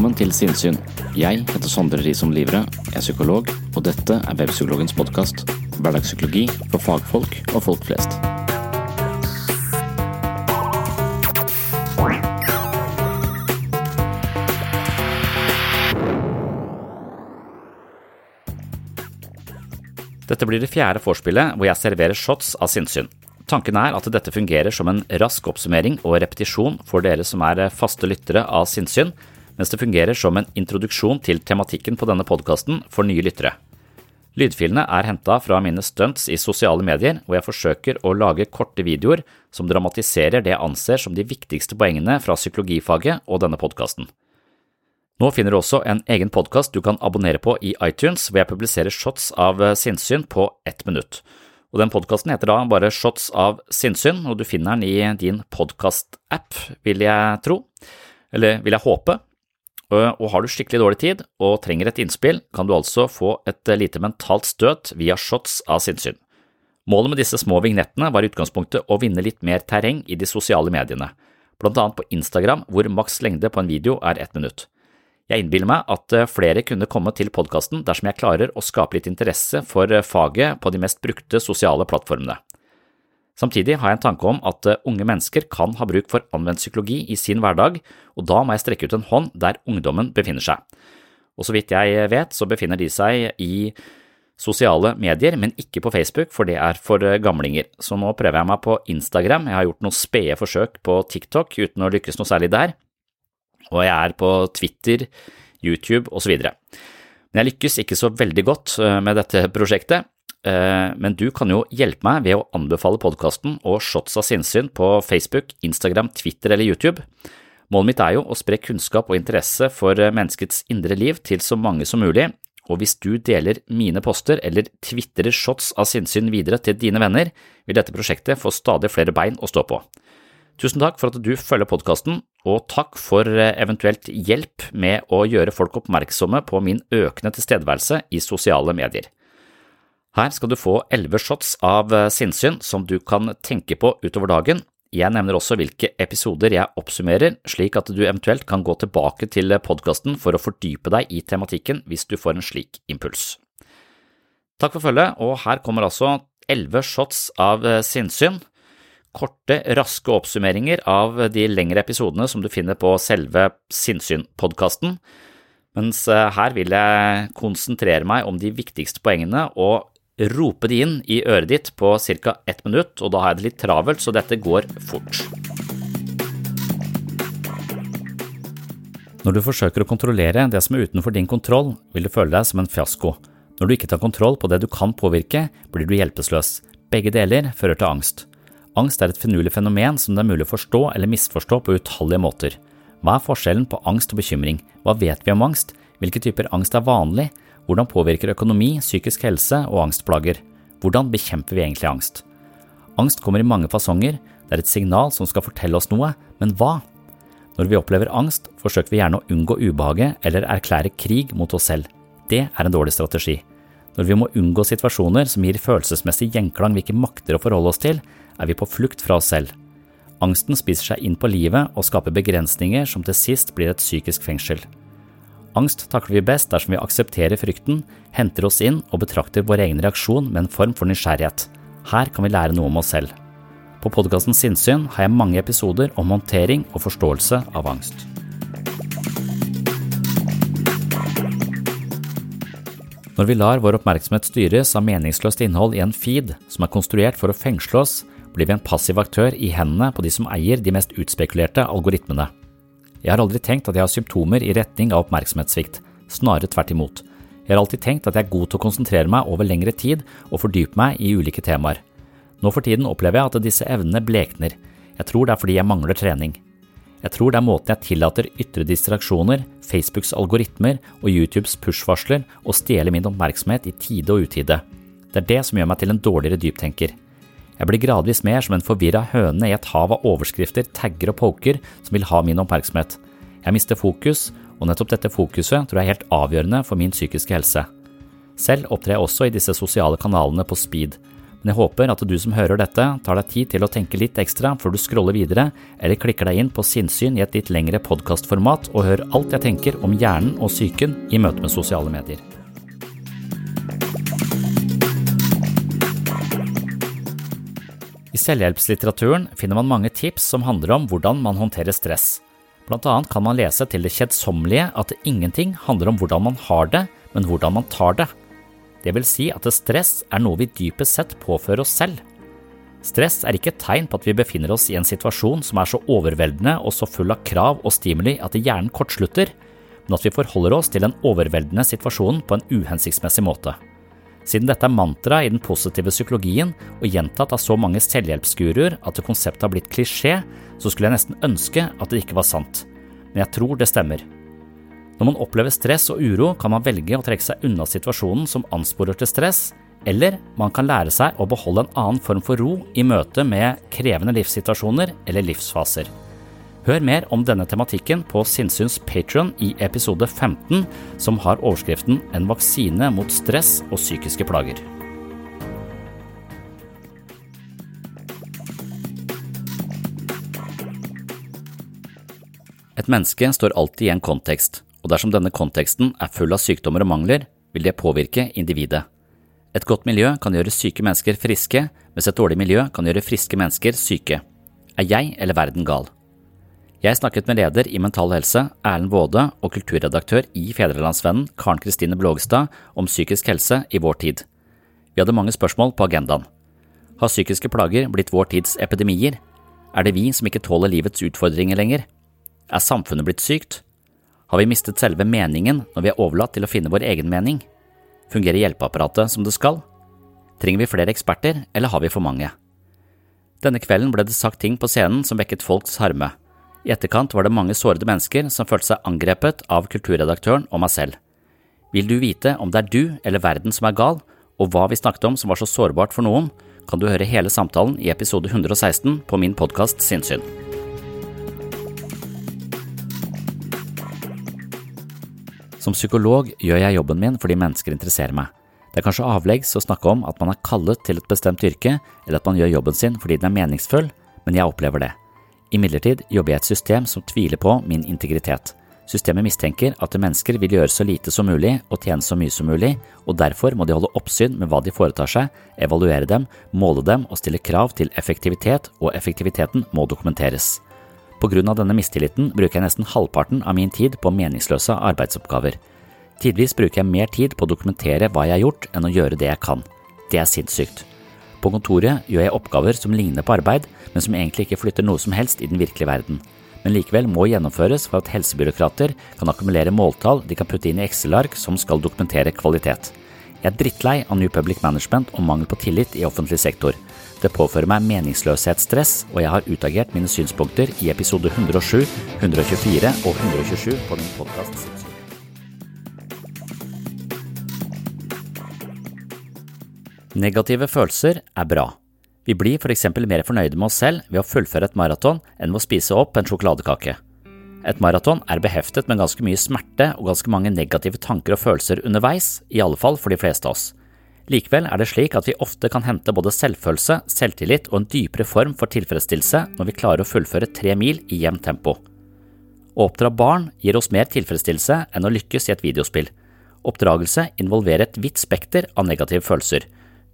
Velkommen til Sinnsyn. Jeg heter Sondre Risom Livre, er psykolog, og dette er Webpsykologens podkast. Hverdagspsykologi for fagfolk og folk flest. Dette blir det fjerde vorspielet hvor jeg serverer shots av sinnssyn. Tanken er at dette fungerer som en rask oppsummering og repetisjon for dere som er faste lyttere av sinnssyn, mens det fungerer som en introduksjon til tematikken på denne podkasten for nye lyttere. Lydfilene er henta fra mine stunts i sosiale medier, hvor jeg forsøker å lage korte videoer som dramatiserer det jeg anser som de viktigste poengene fra psykologifaget og denne podkasten. Nå finner du også en egen podkast du kan abonnere på i iTunes, hvor jeg publiserer shots av sinnssyn på ett minutt. Og Den podkasten heter da bare Shots av sinnssyn, og du finner den i din podkast-app, vil jeg tro, eller vil jeg håpe. Og har du skikkelig dårlig tid og trenger et innspill, kan du altså få et lite mentalt støt via Shots av sinnssyn. Målet med disse små vignettene var i utgangspunktet å vinne litt mer terreng i de sosiale mediene, blant annet på Instagram, hvor maks lengde på en video er ett minutt. Jeg innbiller meg at eh, flere kunne komme til podkasten dersom jeg klarer å skape litt interesse for eh, faget på de mest brukte sosiale plattformene. Samtidig har jeg en tanke om at eh, unge mennesker kan ha bruk for anvendt psykologi i sin hverdag, og da må jeg strekke ut en hånd der ungdommen befinner seg. Og så vidt jeg vet, så befinner de seg i sosiale medier, men ikke på Facebook, for det er for gamlinger. Så nå prøver jeg meg på Instagram, jeg har gjort noen spede forsøk på TikTok uten å lykkes noe særlig der og jeg er på Twitter, YouTube osv. Men jeg lykkes ikke så veldig godt eh, med dette prosjektet, eh, men du kan jo hjelpe meg ved å anbefale podkasten og Shots av sinnssyn på Facebook, Instagram, Twitter eller YouTube. Målet mitt er jo å spre kunnskap og interesse for eh, menneskets indre liv til så mange som mulig, og hvis du deler mine poster eller tvitrer shots av sinnssyn videre til dine venner, vil dette prosjektet få stadig flere bein å stå på. Tusen takk for at du følger podkasten, og takk for eh, eventuelt hjelp med å gjøre folk oppmerksomme på min økende tilstedeværelse i sosiale medier. Her skal du få elleve shots av eh, sinnssyn som du kan tenke på utover dagen. Jeg nevner også hvilke episoder jeg oppsummerer, slik at du eventuelt kan gå tilbake til podkasten for å fordype deg i tematikken hvis du får en slik impuls. Takk for følget, og her kommer altså elleve shots av eh, sinnssyn korte, raske oppsummeringer av de lengre episodene som du finner på selve Sinnssyn-podkasten, mens eh, her vil jeg konsentrere meg om de viktigste poengene og rope de inn i øret ditt på ca. ett minutt, og da har jeg det litt travelt, så dette går fort. Når du forsøker å kontrollere det som er utenfor din kontroll, vil du føle deg som en fiasko. Når du ikke tar kontroll på det du kan påvirke, blir du hjelpeløs. Begge deler fører til angst. Angst er et finurlig fenomen som det er mulig å forstå eller misforstå på utallige måter. Hva er forskjellen på angst og bekymring? Hva vet vi om angst? Hvilke typer angst er vanlig? Hvordan påvirker økonomi, psykisk helse og angstplager? Hvordan bekjemper vi egentlig angst? Angst kommer i mange fasonger, det er et signal som skal fortelle oss noe, men hva? Når vi opplever angst, forsøker vi gjerne å unngå ubehaget eller erklære krig mot oss selv. Det er en dårlig strategi. Når vi må unngå situasjoner som gir følelsesmessig gjenklang vi ikke makter å forholde oss til, er vi på flukt fra oss selv. Angsten spiser seg inn på livet og skaper begrensninger som til sist blir et psykisk fengsel. Angst takler vi best dersom vi aksepterer frykten, henter oss inn og betrakter vår egen reaksjon med en form for nysgjerrighet. Her kan vi lære noe om oss selv. På podkasten Sinnsyn har jeg mange episoder om håndtering og forståelse av angst. Når vi lar vår oppmerksomhet styres av meningsløst innhold i en feed som er konstruert for å fengsle oss, blir vi en passiv aktør i hendene på de som eier de mest utspekulerte algoritmene. Jeg har aldri tenkt at jeg har symptomer i retning av oppmerksomhetssvikt, snarere tvert imot. Jeg har alltid tenkt at jeg er god til å konsentrere meg over lengre tid og fordype meg i ulike temaer. Nå for tiden opplever jeg at disse evnene blekner. Jeg tror det er fordi jeg mangler trening. Jeg tror det er måten jeg tillater ytre distraksjoner, Facebooks algoritmer og YouTubes push-varsler å stjele min oppmerksomhet i tide og utide. Det er det som gjør meg til en dårligere dyptenker. Jeg blir gradvis mer som en forvirra høne i et hav av overskrifter, tagger og poker som vil ha min oppmerksomhet. Jeg mister fokus, og nettopp dette fokuset tror jeg er helt avgjørende for min psykiske helse. Selv opptrer jeg også i disse sosiale kanalene på speed. Men jeg håper at du som hører dette, tar deg tid til å tenke litt ekstra før du scroller videre, eller klikker deg inn på sinnssyn i et litt lengre podkastformat og hører alt jeg tenker om hjernen og psyken i møte med sosiale medier. I selvhjelpslitteraturen finner man mange tips som handler om hvordan man håndterer stress. Blant annet kan man lese til det kjedsommelige at ingenting handler om hvordan man har det, men hvordan man tar det. Det vil si at stress er noe vi dypest sett påfører oss selv. Stress er ikke et tegn på at vi befinner oss i en situasjon som er så overveldende og så full av krav og stimuli at hjernen kortslutter, men at vi forholder oss til den overveldende situasjonen på en uhensiktsmessig måte. Siden dette er mantra i den positive psykologien og gjentatt av så mange selvhjelpsguruer at konseptet har blitt klisjé, så skulle jeg nesten ønske at det ikke var sant. Men jeg tror det stemmer. Når man opplever stress og uro, kan man velge å trekke seg unna situasjonen som ansporer til stress, eller man kan lære seg å beholde en annen form for ro i møte med krevende livssituasjoner eller livsfaser. Hør mer om denne tematikken på Sinnsyns Patron i episode 15, som har overskriften En vaksine mot stress og psykiske plager. Et menneske står alltid i en kontekst, og dersom denne konteksten er full av sykdommer og mangler, vil det påvirke individet. Et godt miljø kan gjøre syke mennesker friske, mens et dårlig miljø kan gjøre friske mennesker syke. Er jeg eller verden gal? Jeg snakket med leder i Mental Helse, Erlend Waade, og kulturredaktør i Fedrelandsvennen, Karen Kristine Blågestad, om psykisk helse i vår tid. Vi hadde mange spørsmål på agendaen. Har psykiske plager blitt vår tids epidemier? Er det vi som ikke tåler livets utfordringer lenger? Er samfunnet blitt sykt? Har vi mistet selve meningen når vi er overlatt til å finne vår egen mening? Fungerer hjelpeapparatet som det skal? Trenger vi flere eksperter, eller har vi for mange? Denne kvelden ble det sagt ting på scenen som vekket folks harme. I etterkant var det mange sårede mennesker som følte seg angrepet av kulturredaktøren og meg selv. Vil du vite om det er du eller verden som er gal, og hva vi snakket om som var så sårbart for noen, kan du høre hele samtalen i episode 116 på min podkast Sinnsyn. Som psykolog gjør jeg jobben min fordi mennesker interesserer meg. Det er kanskje avleggs å snakke om at man er kallet til et bestemt yrke, eller at man gjør jobben sin fordi den er meningsfull, men jeg opplever det. Imidlertid jobber jeg i et system som tviler på min integritet. Systemet mistenker at mennesker vil gjøre så lite som mulig og tjene så mye som mulig, og derfor må de holde oppsyn med hva de foretar seg, evaluere dem, måle dem og stille krav til effektivitet, og effektiviteten må dokumenteres. På grunn av denne mistilliten bruker jeg nesten halvparten av min tid på meningsløse arbeidsoppgaver. Tidvis bruker jeg mer tid på å dokumentere hva jeg har gjort, enn å gjøre det jeg kan. Det er sinnssykt. På kontoret gjør jeg oppgaver som ligner på arbeid, men som egentlig ikke flytter noe som helst i den virkelige verden. Men likevel må gjennomføres for at helsebyråkrater kan akkumulere måltall de kan putte inn i Excel-ark som skal dokumentere kvalitet. Jeg er drittlei av New Public Management og mangel på tillit i offentlig sektor. Det påfører meg meningsløshetsstress, og jeg har utagert mine synspunkter i episode 107, 124 og 127 på min podkast. Negative følelser er bra. Vi blir eksempel mer fornøyde med oss selv ved å fullføre et maraton enn ved å spise opp en sjokoladekake. Et maraton er beheftet med ganske mye smerte og ganske mange negative tanker og følelser underveis, i alle fall for de fleste av oss. Likevel er det slik at vi ofte kan hente både selvfølelse, selvtillit og en dypere form for tilfredsstillelse når vi klarer å fullføre tre mil i jevnt tempo. Å oppdra barn gir oss mer tilfredsstillelse enn å lykkes i et videospill. Oppdragelse involverer et vidt spekter av negative følelser.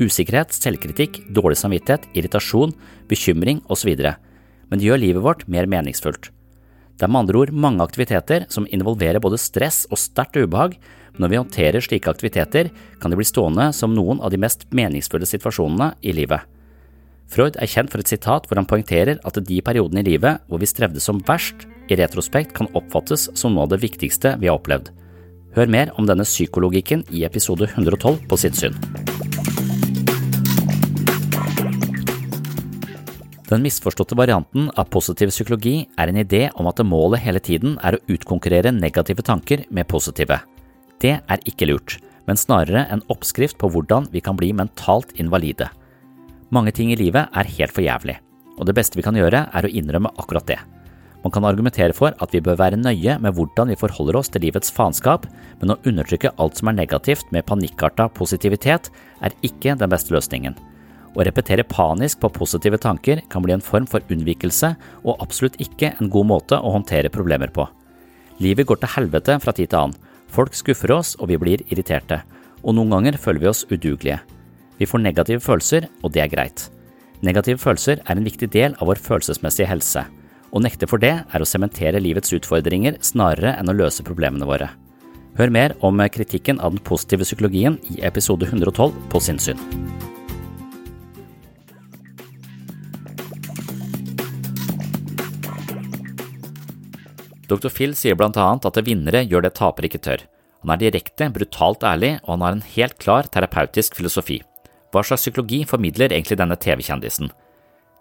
Usikkerhet, selvkritikk, dårlig samvittighet, irritasjon, bekymring osv. Men det gjør livet vårt mer meningsfullt. Det er med andre ord mange aktiviteter som involverer både stress og sterkt ubehag, men når vi håndterer slike aktiviteter, kan de bli stående som noen av de mest meningsfulle situasjonene i livet. Freud er kjent for et sitat hvor han poengterer at de periodene i livet hvor vi strevde som verst, i retrospekt kan oppfattes som noe av det viktigste vi har opplevd. Hør mer om denne psykologikken i episode 112 på Sinnssyn. Den misforståtte varianten av positiv psykologi er en idé om at målet hele tiden er å utkonkurrere negative tanker med positive. Det er ikke lurt, men snarere en oppskrift på hvordan vi kan bli mentalt invalide. Mange ting i livet er helt for jævlig, og det beste vi kan gjøre er å innrømme akkurat det. Man kan argumentere for at vi bør være nøye med hvordan vi forholder oss til livets faenskap, men å undertrykke alt som er negativt med panikkarta positivitet, er ikke den beste løsningen. Å repetere panisk på positive tanker kan bli en form for unnvikelse og absolutt ikke en god måte å håndtere problemer på. Livet går til helvete fra tid til annen, folk skuffer oss og vi blir irriterte, og noen ganger føler vi oss udugelige. Vi får negative følelser, og det er greit. Negative følelser er en viktig del av vår følelsesmessige helse. Å nekte for det er å sementere livets utfordringer snarere enn å løse problemene våre. Hør mer om kritikken av den positive psykologien i episode 112 på Sinnsyn. Dr. Phil sier blant annet at vinnere gjør det tapere ikke tør. Han er direkte, brutalt ærlig, og han har en helt klar terapeutisk filosofi. Hva slags psykologi formidler egentlig denne TV-kjendisen?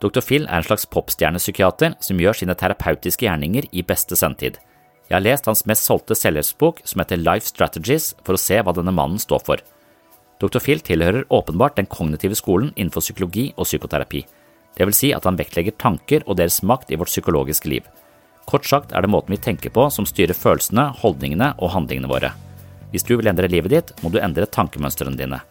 Dr. Phil er en slags popstjernepsykiater som gjør sine terapeutiske gjerninger i beste sendtid. Jeg har lest hans mest solgte selvhjelpsbok, som heter Life Strategies, for å se hva denne mannen står for. Dr. Phil tilhører åpenbart den kognitive skolen innenfor psykologi og psykoterapi. Det vil si at han vektlegger tanker og deres makt i vårt psykologiske liv. Kort sagt er det måten vi tenker på som styrer følelsene, holdningene og handlingene våre. Hvis du vil endre livet ditt, må du endre tankemønstrene dine.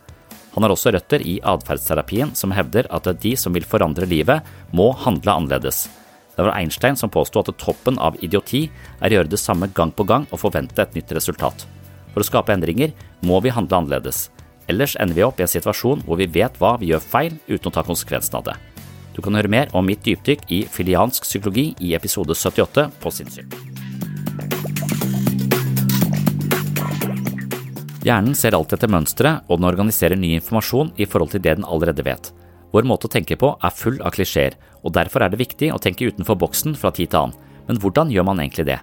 Han har også røtter i atferdsterapien, som hevder at de som vil forandre livet, må handle annerledes. Det var Einstein som påsto at toppen av idioti er å gjøre det samme gang på gang og forvente et nytt resultat. For å skape endringer må vi handle annerledes. Ellers ender vi opp i en situasjon hvor vi vet hva vi gjør feil uten å ta konsekvensen av det. Du kan høre mer om mitt dypdykk i filiansk psykologi i episode 78 på sinnssyn. Hjernen ser alltid etter mønstre, og den organiserer ny informasjon i forhold til det den allerede vet. Vår måte å tenke på er full av klisjeer, og derfor er det viktig å tenke utenfor boksen fra tid til annen. Men hvordan gjør man egentlig det?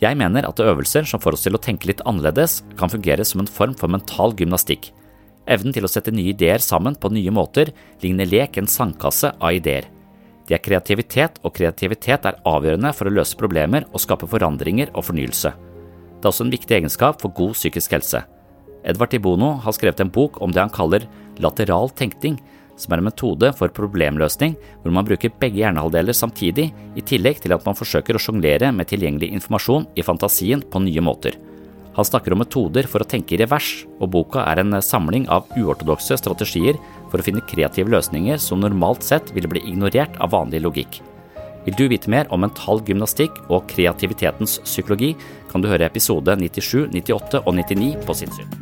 Jeg mener at øvelser som får oss til å tenke litt annerledes, kan fungere som en form for mental gymnastikk. Evnen til å sette nye ideer sammen på nye måter ligner lek en sandkasse av ideer. De er kreativitet, og kreativitet er avgjørende for å løse problemer og skape forandringer og fornyelse. Det er også en viktig egenskap for god psykisk helse. Edvard Tibono har skrevet en bok om det han kaller lateral tenkning, som er en metode for problemløsning hvor man bruker begge hjernehalvdeler samtidig, i tillegg til at man forsøker å sjonglere med tilgjengelig informasjon i fantasien på nye måter. Han snakker om metoder for å tenke i revers, og boka er en samling av uortodokse strategier for å finne kreative løsninger som normalt sett ville bli ignorert av vanlig logikk. Vil du vite mer om mental gymnastikk og kreativitetens psykologi, kan du høre episode 97, 98 og 99 på sinnssyn.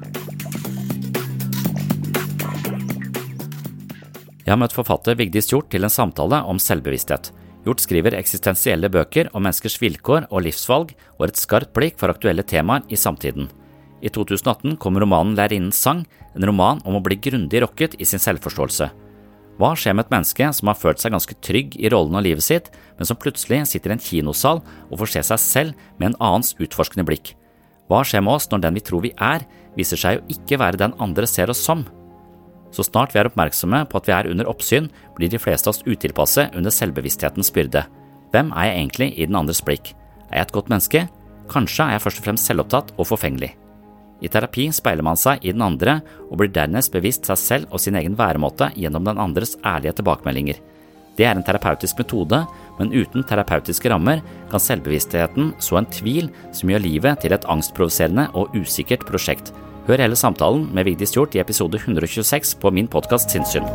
Jeg har møtt forfatter Vigdis Hjort til en samtale om selvbevissthet. Hjort skriver eksistensielle bøker om menneskers vilkår og livsvalg og et skarpt blikk for aktuelle temaer i samtiden. I 2018 kom romanen Lærerinnens sang, en roman om å bli grundig rokket i sin selvforståelse. Hva skjer med et menneske som har følt seg ganske trygg i rollen og livet sitt, men som plutselig sitter i en kinosal og får se seg selv med en annens utforskende blikk? Hva skjer med oss når den vi tror vi er, viser seg å ikke være den andre ser oss som? Så snart vi er oppmerksomme på at vi er under oppsyn, blir de fleste av oss utilpasse under selvbevissthetens byrde. Hvem er jeg egentlig i den andres blikk? Er jeg et godt menneske? Kanskje er jeg først og fremst selvopptatt og forfengelig. I terapi speiler man seg i den andre og blir dernest bevisst seg selv og sin egen væremåte gjennom den andres ærlige tilbakemeldinger. Det er en terapeutisk metode, men uten terapeutiske rammer kan selvbevisstheten så en tvil som gjør livet til et angstprovoserende og usikkert prosjekt, Hør hele samtalen med Vigdis Hjort i episode 126 på min podkast Sinnsyn.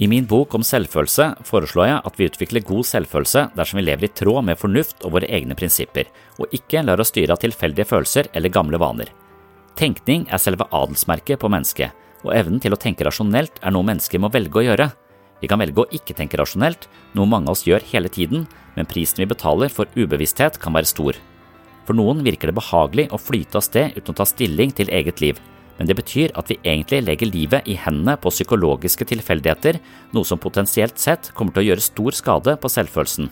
I min bok om selvfølelse foreslår jeg at vi utvikler god selvfølelse dersom vi lever i tråd med fornuft og våre egne prinsipper, og ikke lar oss styre av tilfeldige følelser eller gamle vaner. Tenkning er selve adelsmerket på mennesket, og evnen til å tenke rasjonelt er noe mennesker må velge å gjøre. Vi kan velge å ikke tenke rasjonelt, noe mange av oss gjør hele tiden, men prisen vi betaler for ubevissthet kan være stor. For noen virker det behagelig å flyte av sted uten å ta stilling til eget liv, men det betyr at vi egentlig legger livet i hendene på psykologiske tilfeldigheter, noe som potensielt sett kommer til å gjøre stor skade på selvfølelsen.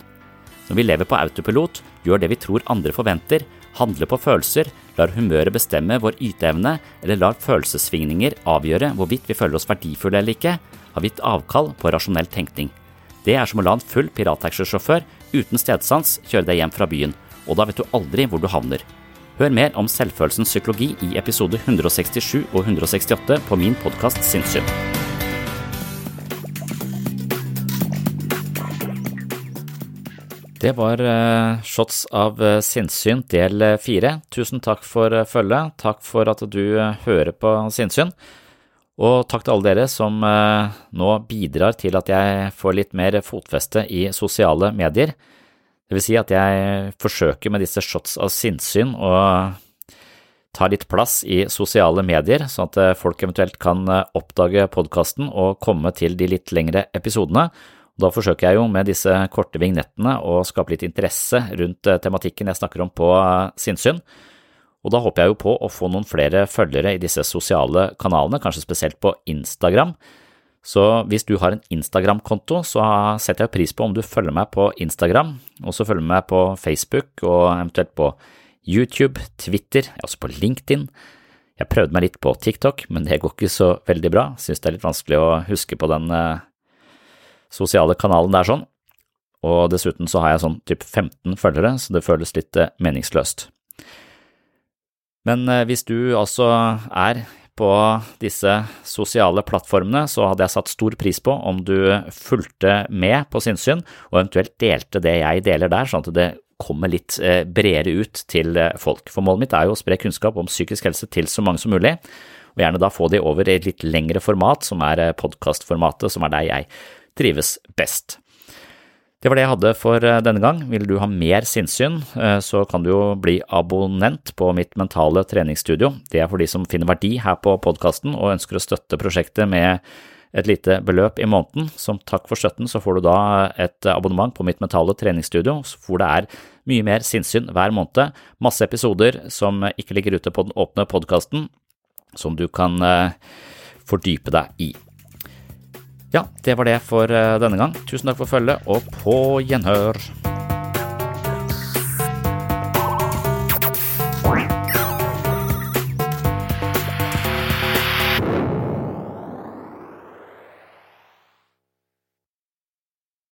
Når vi lever på autopilot, gjør det vi tror andre forventer, handler på følelser, lar humøret bestemme vår yteevne, eller lar følelsessvingninger avgjøre hvorvidt vi føler oss verdifulle eller ikke, har gitt avkall på rasjonell tenkning. Det er som å la en full pirattaxisjåfør uten stedsans kjøre deg hjem fra byen, og da vet du aldri hvor du havner. Hør mer om selvfølelsens psykologi i episode 167 og 168 på min podkast Sinnssyn. Det var uh, shots av uh, sinnssyn del fire. Tusen takk for følget. Takk for at du hører på sinnssyn. Og takk til alle dere som nå bidrar til at jeg får litt mer fotfeste i sosiale medier. Det vil si at jeg forsøker med disse shots av sinnssyn å ta litt plass i sosiale medier, sånn at folk eventuelt kan oppdage podkasten og komme til de litt lengre episodene. Da forsøker jeg jo med disse korte vignettene å skape litt interesse rundt eh, tematikken jeg snakker om på eh, sinnssyn. Og da håper jeg jo på å få noen flere følgere i disse sosiale kanalene, kanskje spesielt på Instagram. Så hvis du har en Instagram-konto, så setter jeg pris på om du følger meg på Instagram, og så følger meg på Facebook og eventuelt på YouTube, Twitter, også på LinkedIn. Jeg prøvde meg litt på TikTok, men det går ikke så veldig bra. Synes det er litt vanskelig å huske på den eh, sosiale kanalen der sånn. Og dessuten så har jeg sånn typ 15 følgere, så det føles litt eh, meningsløst. Men eh, hvis du altså er på disse sosiale plattformene, så hadde jeg satt stor pris på om du fulgte med på sinnssyn, og eventuelt delte det jeg deler der, sånn at det kommer litt eh, bredere ut til folk. For målet mitt er jo å spre kunnskap om psykisk helse til så mange som mulig, og gjerne da få de over i et litt lengre format, som er podkastformatet, som er der jeg trives best. Det var det jeg hadde for eh, denne gang. Vil du ha mer sinnssyn, eh, så kan du jo bli abonnent på mitt mentale treningsstudio. Det er for de som finner verdi her på podkasten og ønsker å støtte prosjektet med et lite beløp i måneden. Som takk for støtten så får du da et abonnement på mitt mentale treningsstudio, hvor det er mye mer sinnssyn hver måned. Masse episoder som ikke ligger ute på den åpne podkasten, som du kan eh, fordype deg i. Ja, det var det for eh, denne gang. Tusen takk for følget, og på gjenhør.